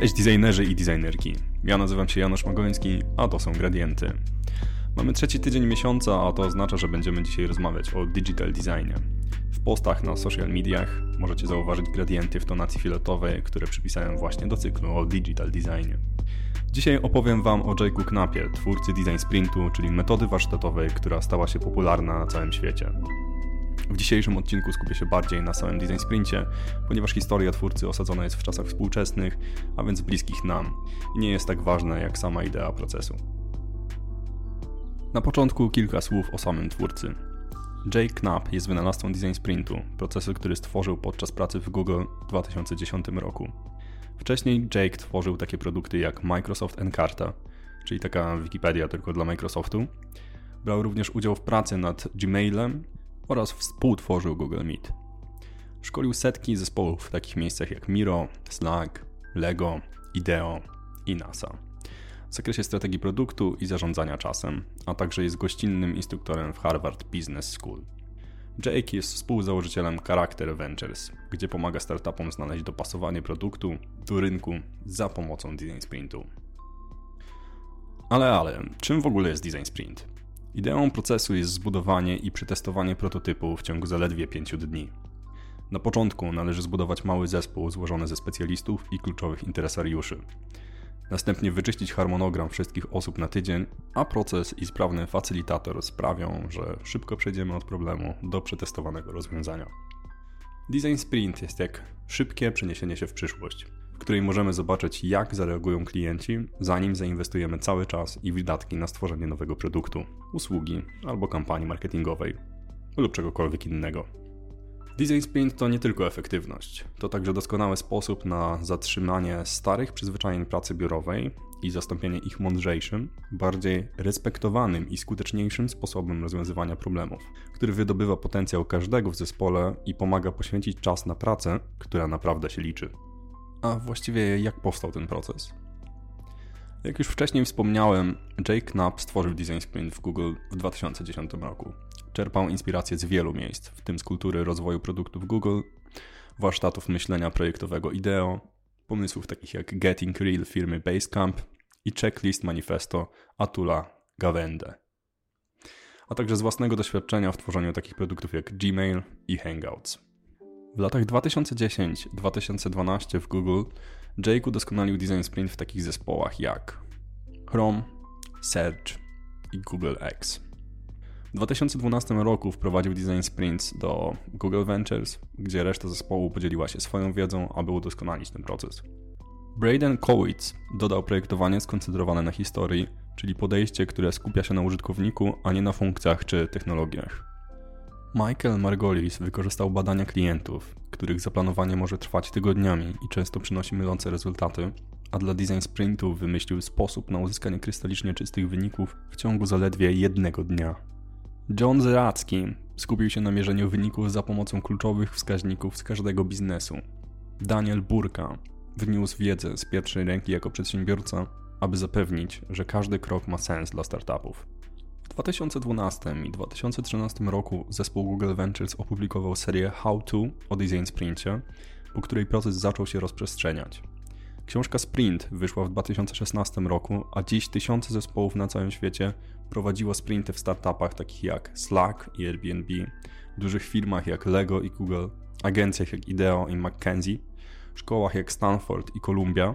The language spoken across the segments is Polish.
Cześć designerzy i designerki. Ja nazywam się Janusz Magoński, a to są Gradienty. Mamy trzeci tydzień miesiąca, a to oznacza, że będziemy dzisiaj rozmawiać o digital designie. W postach na social mediach możecie zauważyć gradienty w tonacji fioletowej, które przypisałem właśnie do cyklu o digital designie. Dzisiaj opowiem Wam o Jake'u Knapie, twórcy design sprintu, czyli metody warsztatowej, która stała się popularna na całym świecie. W dzisiejszym odcinku skupię się bardziej na samym design sprincie, ponieważ historia twórcy osadzona jest w czasach współczesnych, a więc bliskich nam i nie jest tak ważna jak sama idea procesu. Na początku kilka słów o samym twórcy. Jay Knapp jest wynalazcą design sprintu, procesu, który stworzył podczas pracy w Google w 2010 roku. Wcześniej Jake tworzył takie produkty jak Microsoft Encarta, czyli taka Wikipedia tylko dla Microsoftu. Brał również udział w pracy nad Gmailem oraz współtworzył Google Meet. Szkolił setki zespołów w takich miejscach jak Miro, Slack, Lego, IDEO i NASA. W zakresie strategii produktu i zarządzania czasem, a także jest gościnnym instruktorem w Harvard Business School. Jake jest współzałożycielem Character Ventures, gdzie pomaga startupom znaleźć dopasowanie produktu do rynku za pomocą design sprintu. Ale, ale, czym w ogóle jest design sprint? Ideą procesu jest zbudowanie i przetestowanie prototypu w ciągu zaledwie 5 dni. Na początku należy zbudować mały zespół złożony ze specjalistów i kluczowych interesariuszy. Następnie wyczyścić harmonogram wszystkich osób na tydzień, a proces i sprawny facylitator sprawią, że szybko przejdziemy od problemu do przetestowanego rozwiązania. Design sprint jest jak szybkie przeniesienie się w przyszłość w której możemy zobaczyć, jak zareagują klienci, zanim zainwestujemy cały czas i wydatki na stworzenie nowego produktu, usługi albo kampanii marketingowej lub czegokolwiek innego. Design Sprint to nie tylko efektywność, to także doskonały sposób na zatrzymanie starych przyzwyczajeń pracy biurowej i zastąpienie ich mądrzejszym, bardziej respektowanym i skuteczniejszym sposobem rozwiązywania problemów, który wydobywa potencjał każdego w zespole i pomaga poświęcić czas na pracę, która naprawdę się liczy. A właściwie jak powstał ten proces? Jak już wcześniej wspomniałem, Jake Knapp stworzył Design Sprint w Google w 2010 roku. Czerpał inspiracje z wielu miejsc, w tym z kultury rozwoju produktów Google, warsztatów myślenia projektowego IDEO, pomysłów takich jak Getting Real firmy Basecamp i checklist manifesto Atula Gawende. A także z własnego doświadczenia w tworzeniu takich produktów jak Gmail i Hangouts. W latach 2010-2012 w Google Jake udoskonalił design sprint w takich zespołach jak Chrome, Search i Google X. W 2012 roku wprowadził design sprints do Google Ventures, gdzie reszta zespołu podzieliła się swoją wiedzą, aby udoskonalić ten proces. Braden Kowitz dodał projektowanie skoncentrowane na historii, czyli podejście, które skupia się na użytkowniku, a nie na funkcjach czy technologiach. Michael Margolis wykorzystał badania klientów, których zaplanowanie może trwać tygodniami i często przynosi mylące rezultaty, a dla design sprintu wymyślił sposób na uzyskanie krystalicznie czystych wyników w ciągu zaledwie jednego dnia. John Zeracki skupił się na mierzeniu wyników za pomocą kluczowych wskaźników z każdego biznesu. Daniel Burka wniósł wiedzę z pierwszej ręki jako przedsiębiorca, aby zapewnić, że każdy krok ma sens dla startupów. W 2012 i 2013 roku zespół Google Ventures opublikował serię How To o Design Sprincie, po której proces zaczął się rozprzestrzeniać. Książka Sprint wyszła w 2016 roku, a dziś tysiące zespołów na całym świecie prowadziło sprinty w startupach takich jak Slack i Airbnb, dużych firmach jak Lego i Google, agencjach jak IDEO i McKinsey, szkołach jak Stanford i Columbia,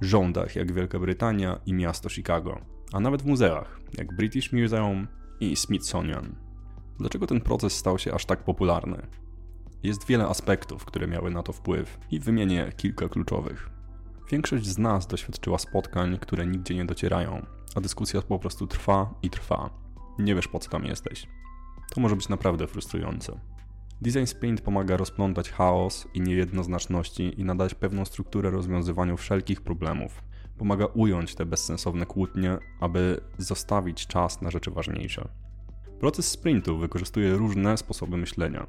rządach jak Wielka Brytania i miasto Chicago a nawet w muzeach, jak British Museum i Smithsonian. Dlaczego ten proces stał się aż tak popularny? Jest wiele aspektów, które miały na to wpływ i wymienię kilka kluczowych. Większość z nas doświadczyła spotkań, które nigdzie nie docierają, a dyskusja po prostu trwa i trwa. Nie wiesz po co tam jesteś. To może być naprawdę frustrujące. Design Sprint pomaga rozplątać chaos i niejednoznaczności i nadać pewną strukturę rozwiązywaniu wszelkich problemów, pomaga ująć te bezsensowne kłótnie, aby zostawić czas na rzeczy ważniejsze. Proces sprintu wykorzystuje różne sposoby myślenia.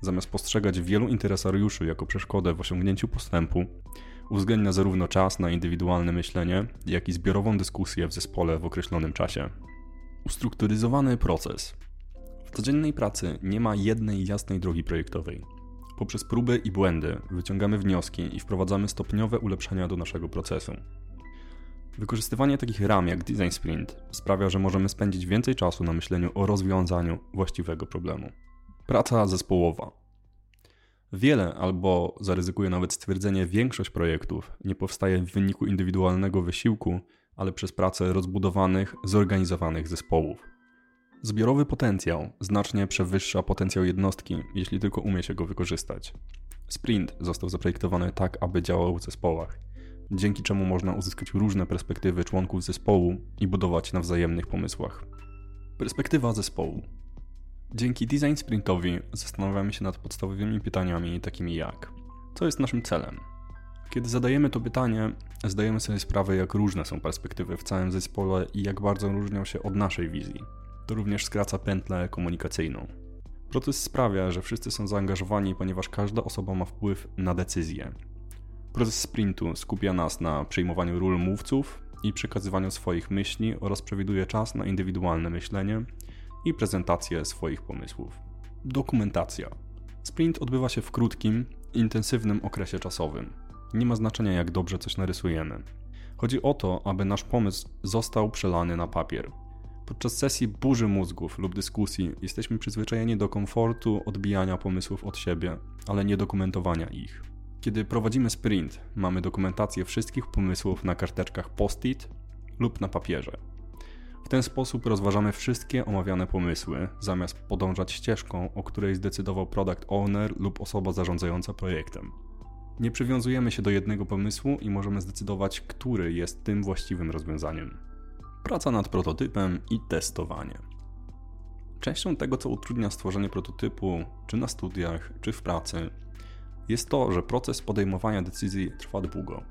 Zamiast postrzegać wielu interesariuszy jako przeszkodę w osiągnięciu postępu, uwzględnia zarówno czas na indywidualne myślenie, jak i zbiorową dyskusję w zespole w określonym czasie. Ustrukturyzowany proces. W codziennej pracy nie ma jednej jasnej drogi projektowej. Poprzez próby i błędy wyciągamy wnioski i wprowadzamy stopniowe ulepszenia do naszego procesu. Wykorzystywanie takich ram jak Design Sprint sprawia, że możemy spędzić więcej czasu na myśleniu o rozwiązaniu właściwego problemu. Praca zespołowa. Wiele albo zaryzykuję nawet stwierdzenie większość projektów nie powstaje w wyniku indywidualnego wysiłku, ale przez pracę rozbudowanych, zorganizowanych zespołów. Zbiorowy potencjał znacznie przewyższa potencjał jednostki, jeśli tylko umie się go wykorzystać. Sprint został zaprojektowany tak, aby działał w zespołach, dzięki czemu można uzyskać różne perspektywy członków zespołu i budować na wzajemnych pomysłach. Perspektywa zespołu. Dzięki design sprintowi zastanawiamy się nad podstawowymi pytaniami takimi jak: co jest naszym celem? Kiedy zadajemy to pytanie, zdajemy sobie sprawę, jak różne są perspektywy w całym zespole i jak bardzo różnią się od naszej wizji. To również skraca pętlę komunikacyjną. Proces sprawia, że wszyscy są zaangażowani, ponieważ każda osoba ma wpływ na decyzje. Proces sprintu skupia nas na przyjmowaniu ról mówców i przekazywaniu swoich myśli oraz przewiduje czas na indywidualne myślenie i prezentację swoich pomysłów. Dokumentacja. Sprint odbywa się w krótkim, intensywnym okresie czasowym. Nie ma znaczenia, jak dobrze coś narysujemy. Chodzi o to, aby nasz pomysł został przelany na papier. Podczas sesji burzy mózgów lub dyskusji jesteśmy przyzwyczajeni do komfortu odbijania pomysłów od siebie, ale nie dokumentowania ich. Kiedy prowadzimy sprint, mamy dokumentację wszystkich pomysłów na karteczkach post-it lub na papierze. W ten sposób rozważamy wszystkie omawiane pomysły, zamiast podążać ścieżką, o której zdecydował product owner lub osoba zarządzająca projektem. Nie przywiązujemy się do jednego pomysłu i możemy zdecydować, który jest tym właściwym rozwiązaniem. Praca nad prototypem i testowanie. Częścią tego, co utrudnia stworzenie prototypu, czy na studiach, czy w pracy, jest to, że proces podejmowania decyzji trwa długo.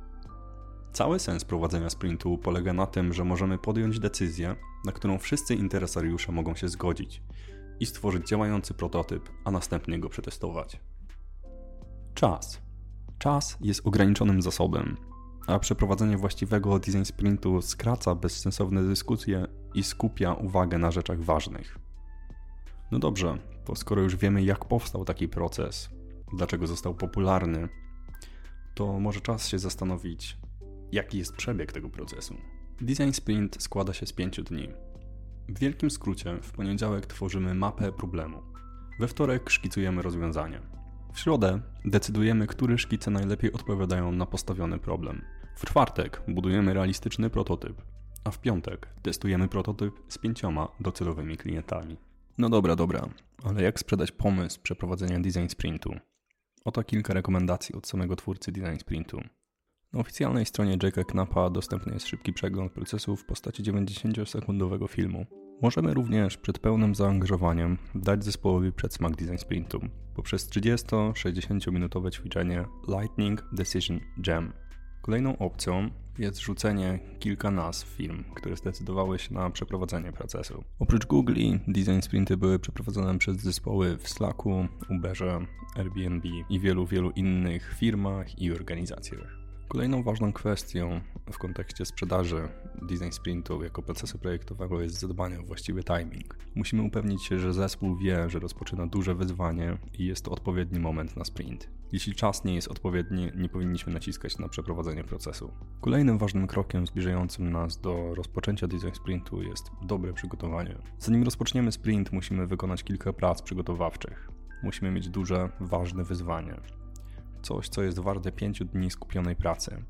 Cały sens prowadzenia sprintu polega na tym, że możemy podjąć decyzję, na którą wszyscy interesariusze mogą się zgodzić i stworzyć działający prototyp, a następnie go przetestować. Czas. Czas jest ograniczonym zasobem, a przeprowadzenie właściwego design sprintu skraca bezsensowne dyskusje i skupia uwagę na rzeczach ważnych. No dobrze, to skoro już wiemy, jak powstał taki proces, dlaczego został popularny, to może czas się zastanowić, jaki jest przebieg tego procesu. Design sprint składa się z pięciu dni. W wielkim skrócie, w poniedziałek tworzymy mapę problemu. We wtorek szkicujemy rozwiązanie. W środę decydujemy, które szkice najlepiej odpowiadają na postawiony problem. W czwartek budujemy realistyczny prototyp, a w piątek testujemy prototyp z pięcioma docelowymi klientami. No dobra, dobra, ale jak sprzedać pomysł przeprowadzenia design sprintu? Oto kilka rekomendacji od samego twórcy design sprintu. Na oficjalnej stronie Jake'a Knappa dostępny jest szybki przegląd procesu w postaci 90-sekundowego filmu. Możemy również przed pełnym zaangażowaniem dać zespołowi przedsmak design sprintu poprzez 30-60 minutowe ćwiczenie Lightning Decision Jam. Kolejną opcją jest rzucenie kilka nazw firm, które zdecydowały się na przeprowadzenie procesu. Oprócz Google, design sprinty były przeprowadzone przez zespoły w Slacku, Uberze, Airbnb i wielu, wielu innych firmach i organizacjach. Kolejną ważną kwestią w kontekście sprzedaży design sprintu jako procesu projektowego jest zadbanie o właściwy timing. Musimy upewnić się, że zespół wie, że rozpoczyna duże wyzwanie i jest to odpowiedni moment na sprint. Jeśli czas nie jest odpowiedni, nie powinniśmy naciskać na przeprowadzenie procesu. Kolejnym ważnym krokiem zbliżającym nas do rozpoczęcia design sprintu jest dobre przygotowanie. Zanim rozpoczniemy sprint, musimy wykonać kilka prac przygotowawczych. Musimy mieć duże, ważne wyzwanie. Coś, co jest warte 5 dni skupionej pracy.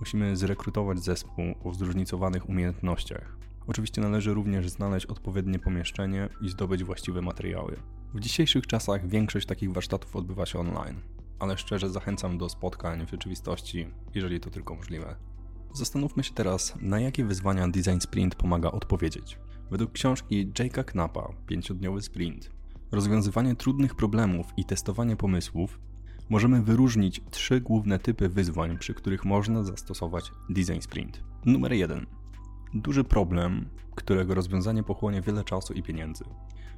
Musimy zrekrutować zespół o zróżnicowanych umiejętnościach. Oczywiście należy również znaleźć odpowiednie pomieszczenie i zdobyć właściwe materiały. W dzisiejszych czasach większość takich warsztatów odbywa się online ale szczerze zachęcam do spotkań w rzeczywistości, jeżeli to tylko możliwe. Zastanówmy się teraz, na jakie wyzwania Design Sprint pomaga odpowiedzieć. Według książki Jake'a Knappa, pięciodniowy sprint, rozwiązywanie trudnych problemów i testowanie pomysłów, możemy wyróżnić trzy główne typy wyzwań, przy których można zastosować Design Sprint. Numer 1. Duży problem, którego rozwiązanie pochłonie wiele czasu i pieniędzy.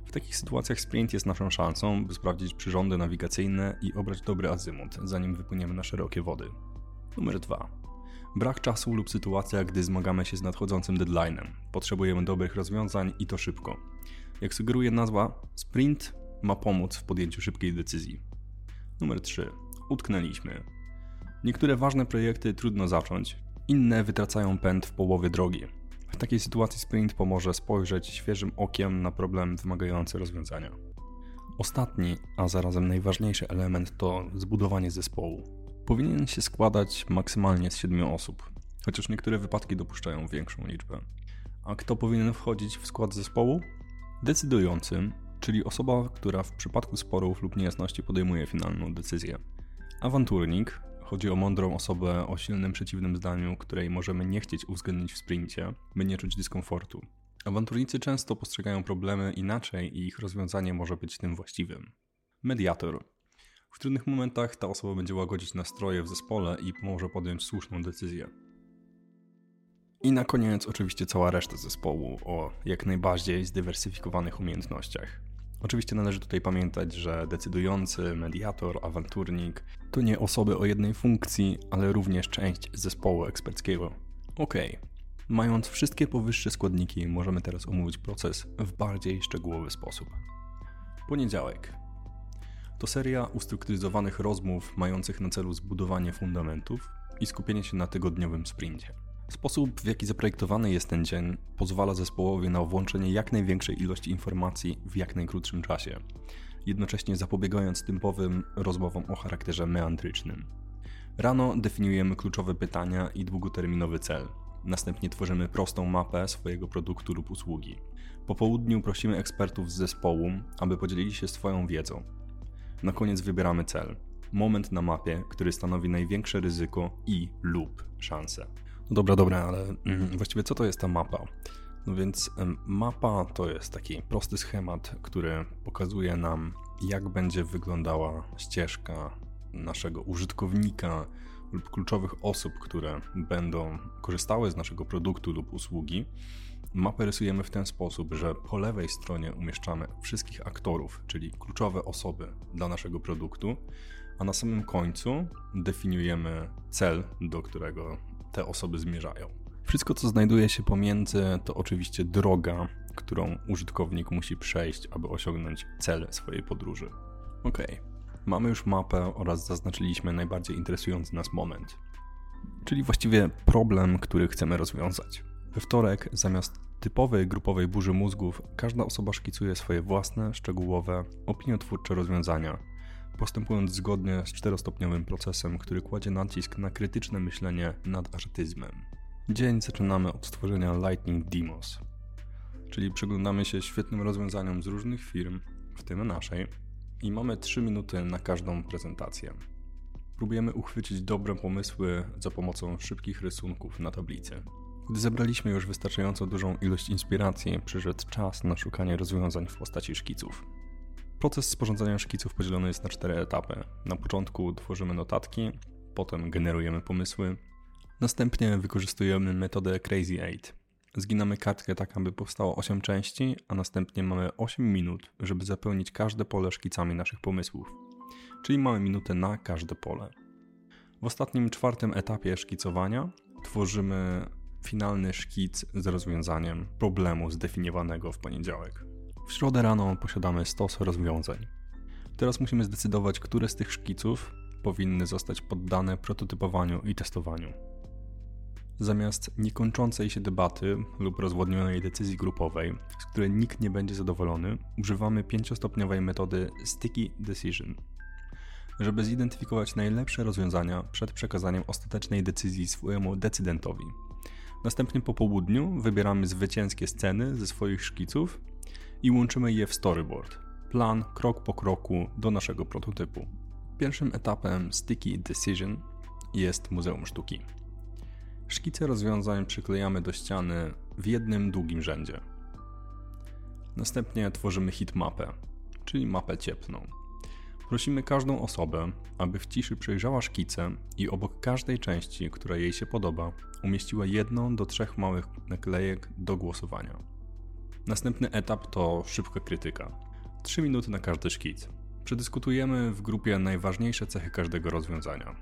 W takich sytuacjach sprint jest naszą szansą, by sprawdzić przyrządy nawigacyjne i obrać dobry azymut, zanim wypłyniemy na szerokie wody. Numer 2. Brak czasu lub sytuacja, gdy zmagamy się z nadchodzącym deadline'em. Potrzebujemy dobrych rozwiązań i to szybko. Jak sugeruje nazwa, sprint ma pomóc w podjęciu szybkiej decyzji. Numer 3. Utknęliśmy. Niektóre ważne projekty trudno zacząć, inne wytracają pęd w połowie drogi. W takiej sytuacji sprint pomoże spojrzeć świeżym okiem na problem wymagający rozwiązania. Ostatni, a zarazem najważniejszy element to zbudowanie zespołu. Powinien się składać maksymalnie z 7 osób, chociaż niektóre wypadki dopuszczają większą liczbę. A kto powinien wchodzić w skład zespołu? Decydującym, czyli osoba, która w przypadku sporów lub niejasności podejmuje finalną decyzję. Awanturnik, chodzi o mądrą osobę o silnym przeciwnym zdaniu, której możemy nie chcieć uwzględnić w sprincie, by nie czuć dyskomfortu. Awanturnicy często postrzegają problemy inaczej i ich rozwiązanie może być tym właściwym. Mediator. W trudnych momentach ta osoba będzie łagodzić nastroje w zespole i pomoże podjąć słuszną decyzję. I na koniec oczywiście cała reszta zespołu o jak najbardziej zdywersyfikowanych umiejętnościach. Oczywiście należy tutaj pamiętać, że decydujący, mediator, awanturnik to nie osoby o jednej funkcji, ale również część zespołu eksperckiego. Ok, mając wszystkie powyższe składniki, możemy teraz omówić proces w bardziej szczegółowy sposób. Poniedziałek. To seria ustrukturyzowanych rozmów mających na celu zbudowanie fundamentów i skupienie się na tygodniowym sprincie. Sposób, w jaki zaprojektowany jest ten dzień, pozwala zespołowi na włączenie jak największej ilości informacji w jak najkrótszym czasie, jednocześnie zapobiegając typowym rozmowom o charakterze meandrycznym. Rano definiujemy kluczowe pytania i długoterminowy cel. Następnie tworzymy prostą mapę swojego produktu lub usługi. Po południu prosimy ekspertów z zespołu, aby podzielili się swoją wiedzą. Na koniec wybieramy cel. Moment na mapie, który stanowi największe ryzyko i lub szansę. No dobra, dobra, ale mm, właściwie co to jest ta mapa? No więc mapa to jest taki prosty schemat, który pokazuje nam, jak będzie wyglądała ścieżka naszego użytkownika lub kluczowych osób, które będą korzystały z naszego produktu lub usługi. Mapę rysujemy w ten sposób, że po lewej stronie umieszczamy wszystkich aktorów, czyli kluczowe osoby dla naszego produktu, a na samym końcu definiujemy cel, do którego te osoby zmierzają. Wszystko, co znajduje się pomiędzy, to oczywiście droga, którą użytkownik musi przejść, aby osiągnąć cel swojej podróży. Ok, mamy już mapę oraz zaznaczyliśmy najbardziej interesujący nas moment, czyli właściwie problem, który chcemy rozwiązać. We wtorek, zamiast typowej grupowej burzy mózgów, każda osoba szkicuje swoje własne, szczegółowe, opiniotwórcze rozwiązania, postępując zgodnie z czterostopniowym procesem, który kładzie nacisk na krytyczne myślenie nad artyzmem. Dzień zaczynamy od stworzenia Lightning Demos, czyli przyglądamy się świetnym rozwiązaniom z różnych firm, w tym naszej, i mamy 3 minuty na każdą prezentację. Próbujemy uchwycić dobre pomysły za pomocą szybkich rysunków na tablicy. Gdy zebraliśmy już wystarczająco dużą ilość inspiracji, przyszedł czas na szukanie rozwiązań w postaci szkiców. Proces sporządzania szkiców podzielony jest na cztery etapy. Na początku tworzymy notatki, potem generujemy pomysły, następnie wykorzystujemy metodę Crazy Eight. Zginamy kartkę tak, aby powstało 8 części, a następnie mamy 8 minut, żeby zapełnić każde pole szkicami naszych pomysłów. Czyli mamy minutę na każde pole. W ostatnim, czwartym etapie szkicowania tworzymy finalny szkic z rozwiązaniem problemu zdefiniowanego w poniedziałek. W środę rano posiadamy stos rozwiązań. Teraz musimy zdecydować, które z tych szkiców powinny zostać poddane prototypowaniu i testowaniu. Zamiast niekończącej się debaty lub rozwodnionej decyzji grupowej, z której nikt nie będzie zadowolony, używamy pięciostopniowej metody Sticky Decision, żeby zidentyfikować najlepsze rozwiązania przed przekazaniem ostatecznej decyzji swojemu decydentowi. Następnie po południu wybieramy zwycięskie sceny ze swoich szkiców i łączymy je w storyboard. Plan krok po kroku do naszego prototypu. Pierwszym etapem Sticky Decision jest Muzeum Sztuki. Szkice rozwiązań przyklejamy do ściany w jednym długim rzędzie. Następnie tworzymy hitmapę, czyli mapę cieplną. Prosimy każdą osobę, aby w ciszy przejrzała szkicę i obok każdej części, która jej się podoba, umieściła jedną do trzech małych naklejek do głosowania. Następny etap to szybka krytyka. 3 minuty na każdy szkic. Przedyskutujemy w grupie najważniejsze cechy każdego rozwiązania.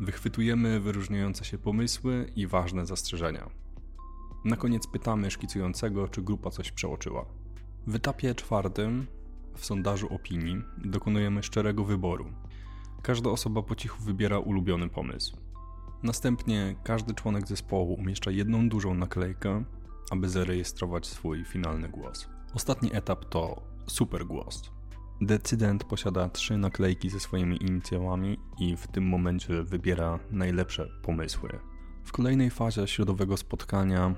Wychwytujemy wyróżniające się pomysły i ważne zastrzeżenia. Na koniec pytamy szkicującego, czy grupa coś przeoczyła. W etapie czwartym, w sondażu opinii, dokonujemy szczerego wyboru. Każda osoba po cichu wybiera ulubiony pomysł. Następnie każdy członek zespołu umieszcza jedną dużą naklejkę, aby zarejestrować swój finalny głos. Ostatni etap to super głos. Decydent posiada trzy naklejki ze swoimi inicjałami i w tym momencie wybiera najlepsze pomysły. W kolejnej fazie środowego spotkania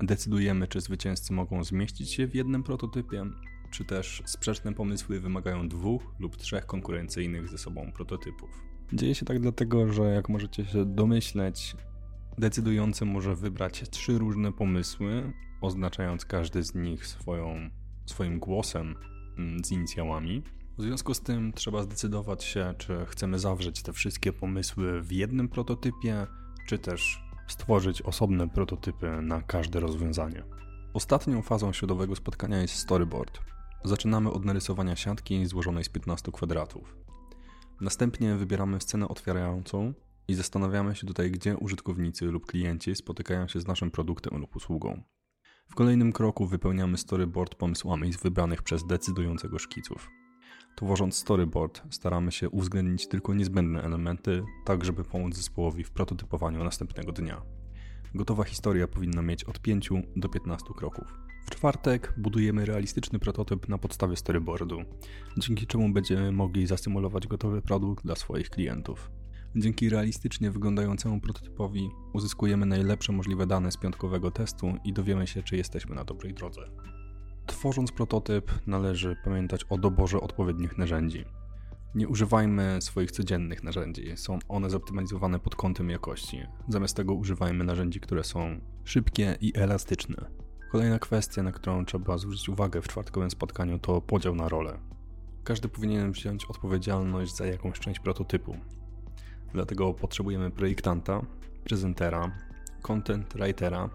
decydujemy, czy zwycięzcy mogą zmieścić się w jednym prototypie, czy też sprzeczne pomysły wymagają dwóch lub trzech konkurencyjnych ze sobą prototypów. Dzieje się tak dlatego, że jak możecie się domyśleć, decydujący może wybrać trzy różne pomysły, oznaczając każdy z nich swoją, swoim głosem mm, z inicjałami. W związku z tym trzeba zdecydować się, czy chcemy zawrzeć te wszystkie pomysły w jednym prototypie, czy też stworzyć osobne prototypy na każde rozwiązanie. Ostatnią fazą środowego spotkania jest storyboard. Zaczynamy od narysowania siatki złożonej z 15 kwadratów. Następnie wybieramy scenę otwierającą i zastanawiamy się tutaj, gdzie użytkownicy lub klienci spotykają się z naszym produktem lub usługą. W kolejnym kroku wypełniamy storyboard pomysłami z wybranych przez decydującego szkiców. Tworząc storyboard, staramy się uwzględnić tylko niezbędne elementy, tak żeby pomóc zespołowi w prototypowaniu następnego dnia. Gotowa historia powinna mieć od 5 do 15 kroków. W czwartek budujemy realistyczny prototyp na podstawie storyboardu, dzięki czemu będziemy mogli zasymulować gotowy produkt dla swoich klientów. Dzięki realistycznie wyglądającemu prototypowi uzyskujemy najlepsze możliwe dane z piątkowego testu i dowiemy się, czy jesteśmy na dobrej drodze. Tworząc prototyp, należy pamiętać o doborze odpowiednich narzędzi. Nie używajmy swoich codziennych narzędzi, są one zoptymalizowane pod kątem jakości. Zamiast tego używajmy narzędzi, które są szybkie i elastyczne. Kolejna kwestia, na którą trzeba zwrócić uwagę w czwartkowym spotkaniu, to podział na role. Każdy powinien wziąć odpowiedzialność za jakąś część prototypu. Dlatego potrzebujemy projektanta, prezentera, content writera,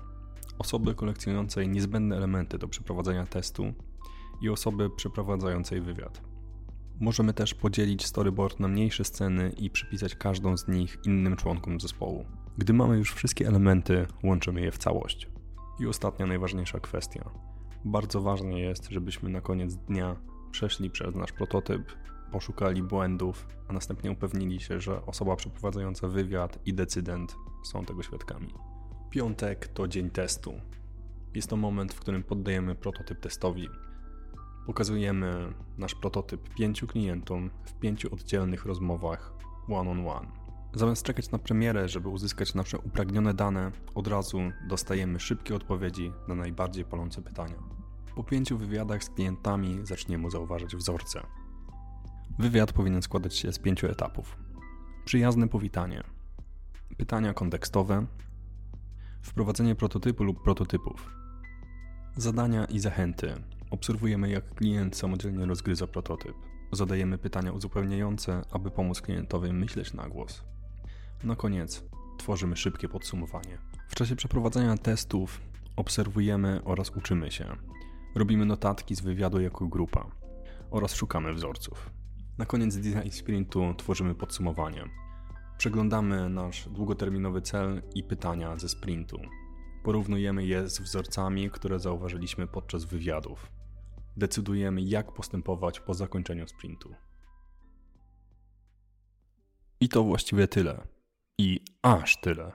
osoby kolekcjonującej niezbędne elementy do przeprowadzenia testu i osoby przeprowadzającej wywiad. Możemy też podzielić storyboard na mniejsze sceny i przypisać każdą z nich innym członkom zespołu. Gdy mamy już wszystkie elementy, łączymy je w całość. I ostatnia najważniejsza kwestia. Bardzo ważne jest, żebyśmy na koniec dnia przeszli przez nasz prototyp, poszukali błędów, a następnie upewnili się, że osoba przeprowadzająca wywiad i decydent są tego świadkami. Piątek to dzień testu. Jest to moment, w którym poddajemy prototyp testowi. Pokazujemy nasz prototyp pięciu klientom w pięciu oddzielnych rozmowach one-on-one. On one. Zamiast czekać na premierę, żeby uzyskać nasze upragnione dane, od razu dostajemy szybkie odpowiedzi na najbardziej palące pytania. Po pięciu wywiadach z klientami zaczniemy zauważać wzorce. Wywiad powinien składać się z pięciu etapów. Przyjazne powitanie, pytania kontekstowe, wprowadzenie prototypu lub prototypów, zadania i zachęty. Obserwujemy, jak klient samodzielnie rozgryza prototyp. Zadajemy pytania uzupełniające, aby pomóc klientowi myśleć na głos. Na koniec tworzymy szybkie podsumowanie. W czasie przeprowadzania testów obserwujemy oraz uczymy się. Robimy notatki z wywiadu jako grupa oraz szukamy wzorców. Na koniec design sprintu tworzymy podsumowanie. Przeglądamy nasz długoterminowy cel i pytania ze sprintu. Porównujemy je z wzorcami, które zauważyliśmy podczas wywiadów. Decydujemy, jak postępować po zakończeniu sprintu. I to właściwie tyle. I aż tyle.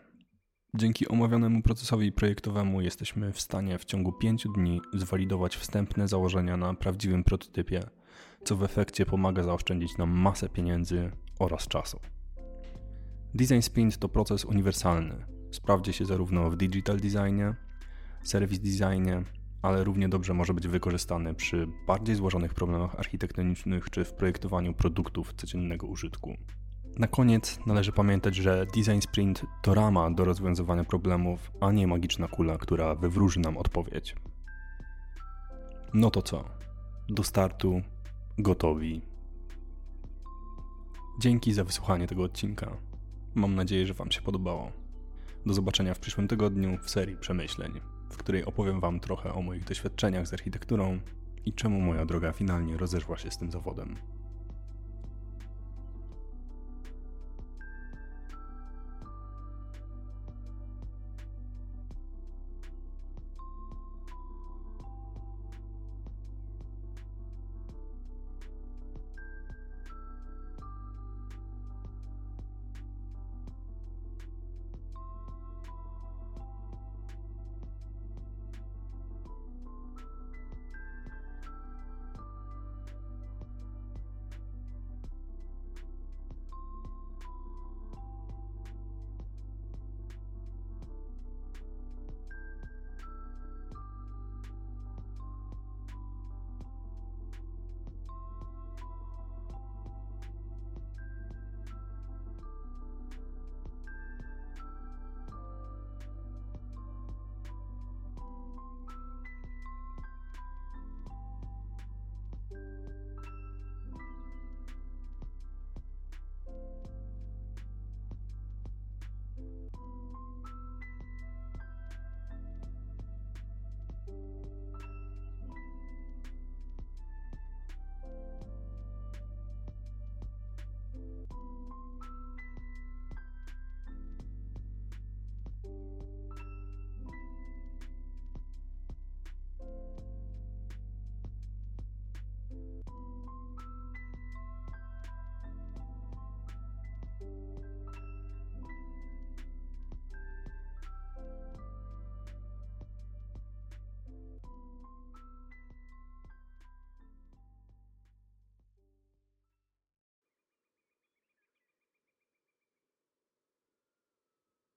Dzięki omawianemu procesowi projektowemu jesteśmy w stanie w ciągu 5 dni zwalidować wstępne założenia na prawdziwym prototypie, co w efekcie pomaga zaoszczędzić nam masę pieniędzy oraz czasu. Design Sprint to proces uniwersalny. Sprawdzi się zarówno w digital designie, service designie, ale równie dobrze może być wykorzystany przy bardziej złożonych problemach architektonicznych czy w projektowaniu produktów codziennego użytku. Na koniec należy pamiętać, że design sprint to rama do rozwiązywania problemów, a nie magiczna kula, która wywróży nam odpowiedź. No to co? Do startu gotowi. Dzięki za wysłuchanie tego odcinka. Mam nadzieję, że Wam się podobało. Do zobaczenia w przyszłym tygodniu w serii przemyśleń, w której opowiem Wam trochę o moich doświadczeniach z architekturą i czemu moja droga finalnie rozeszła się z tym zawodem.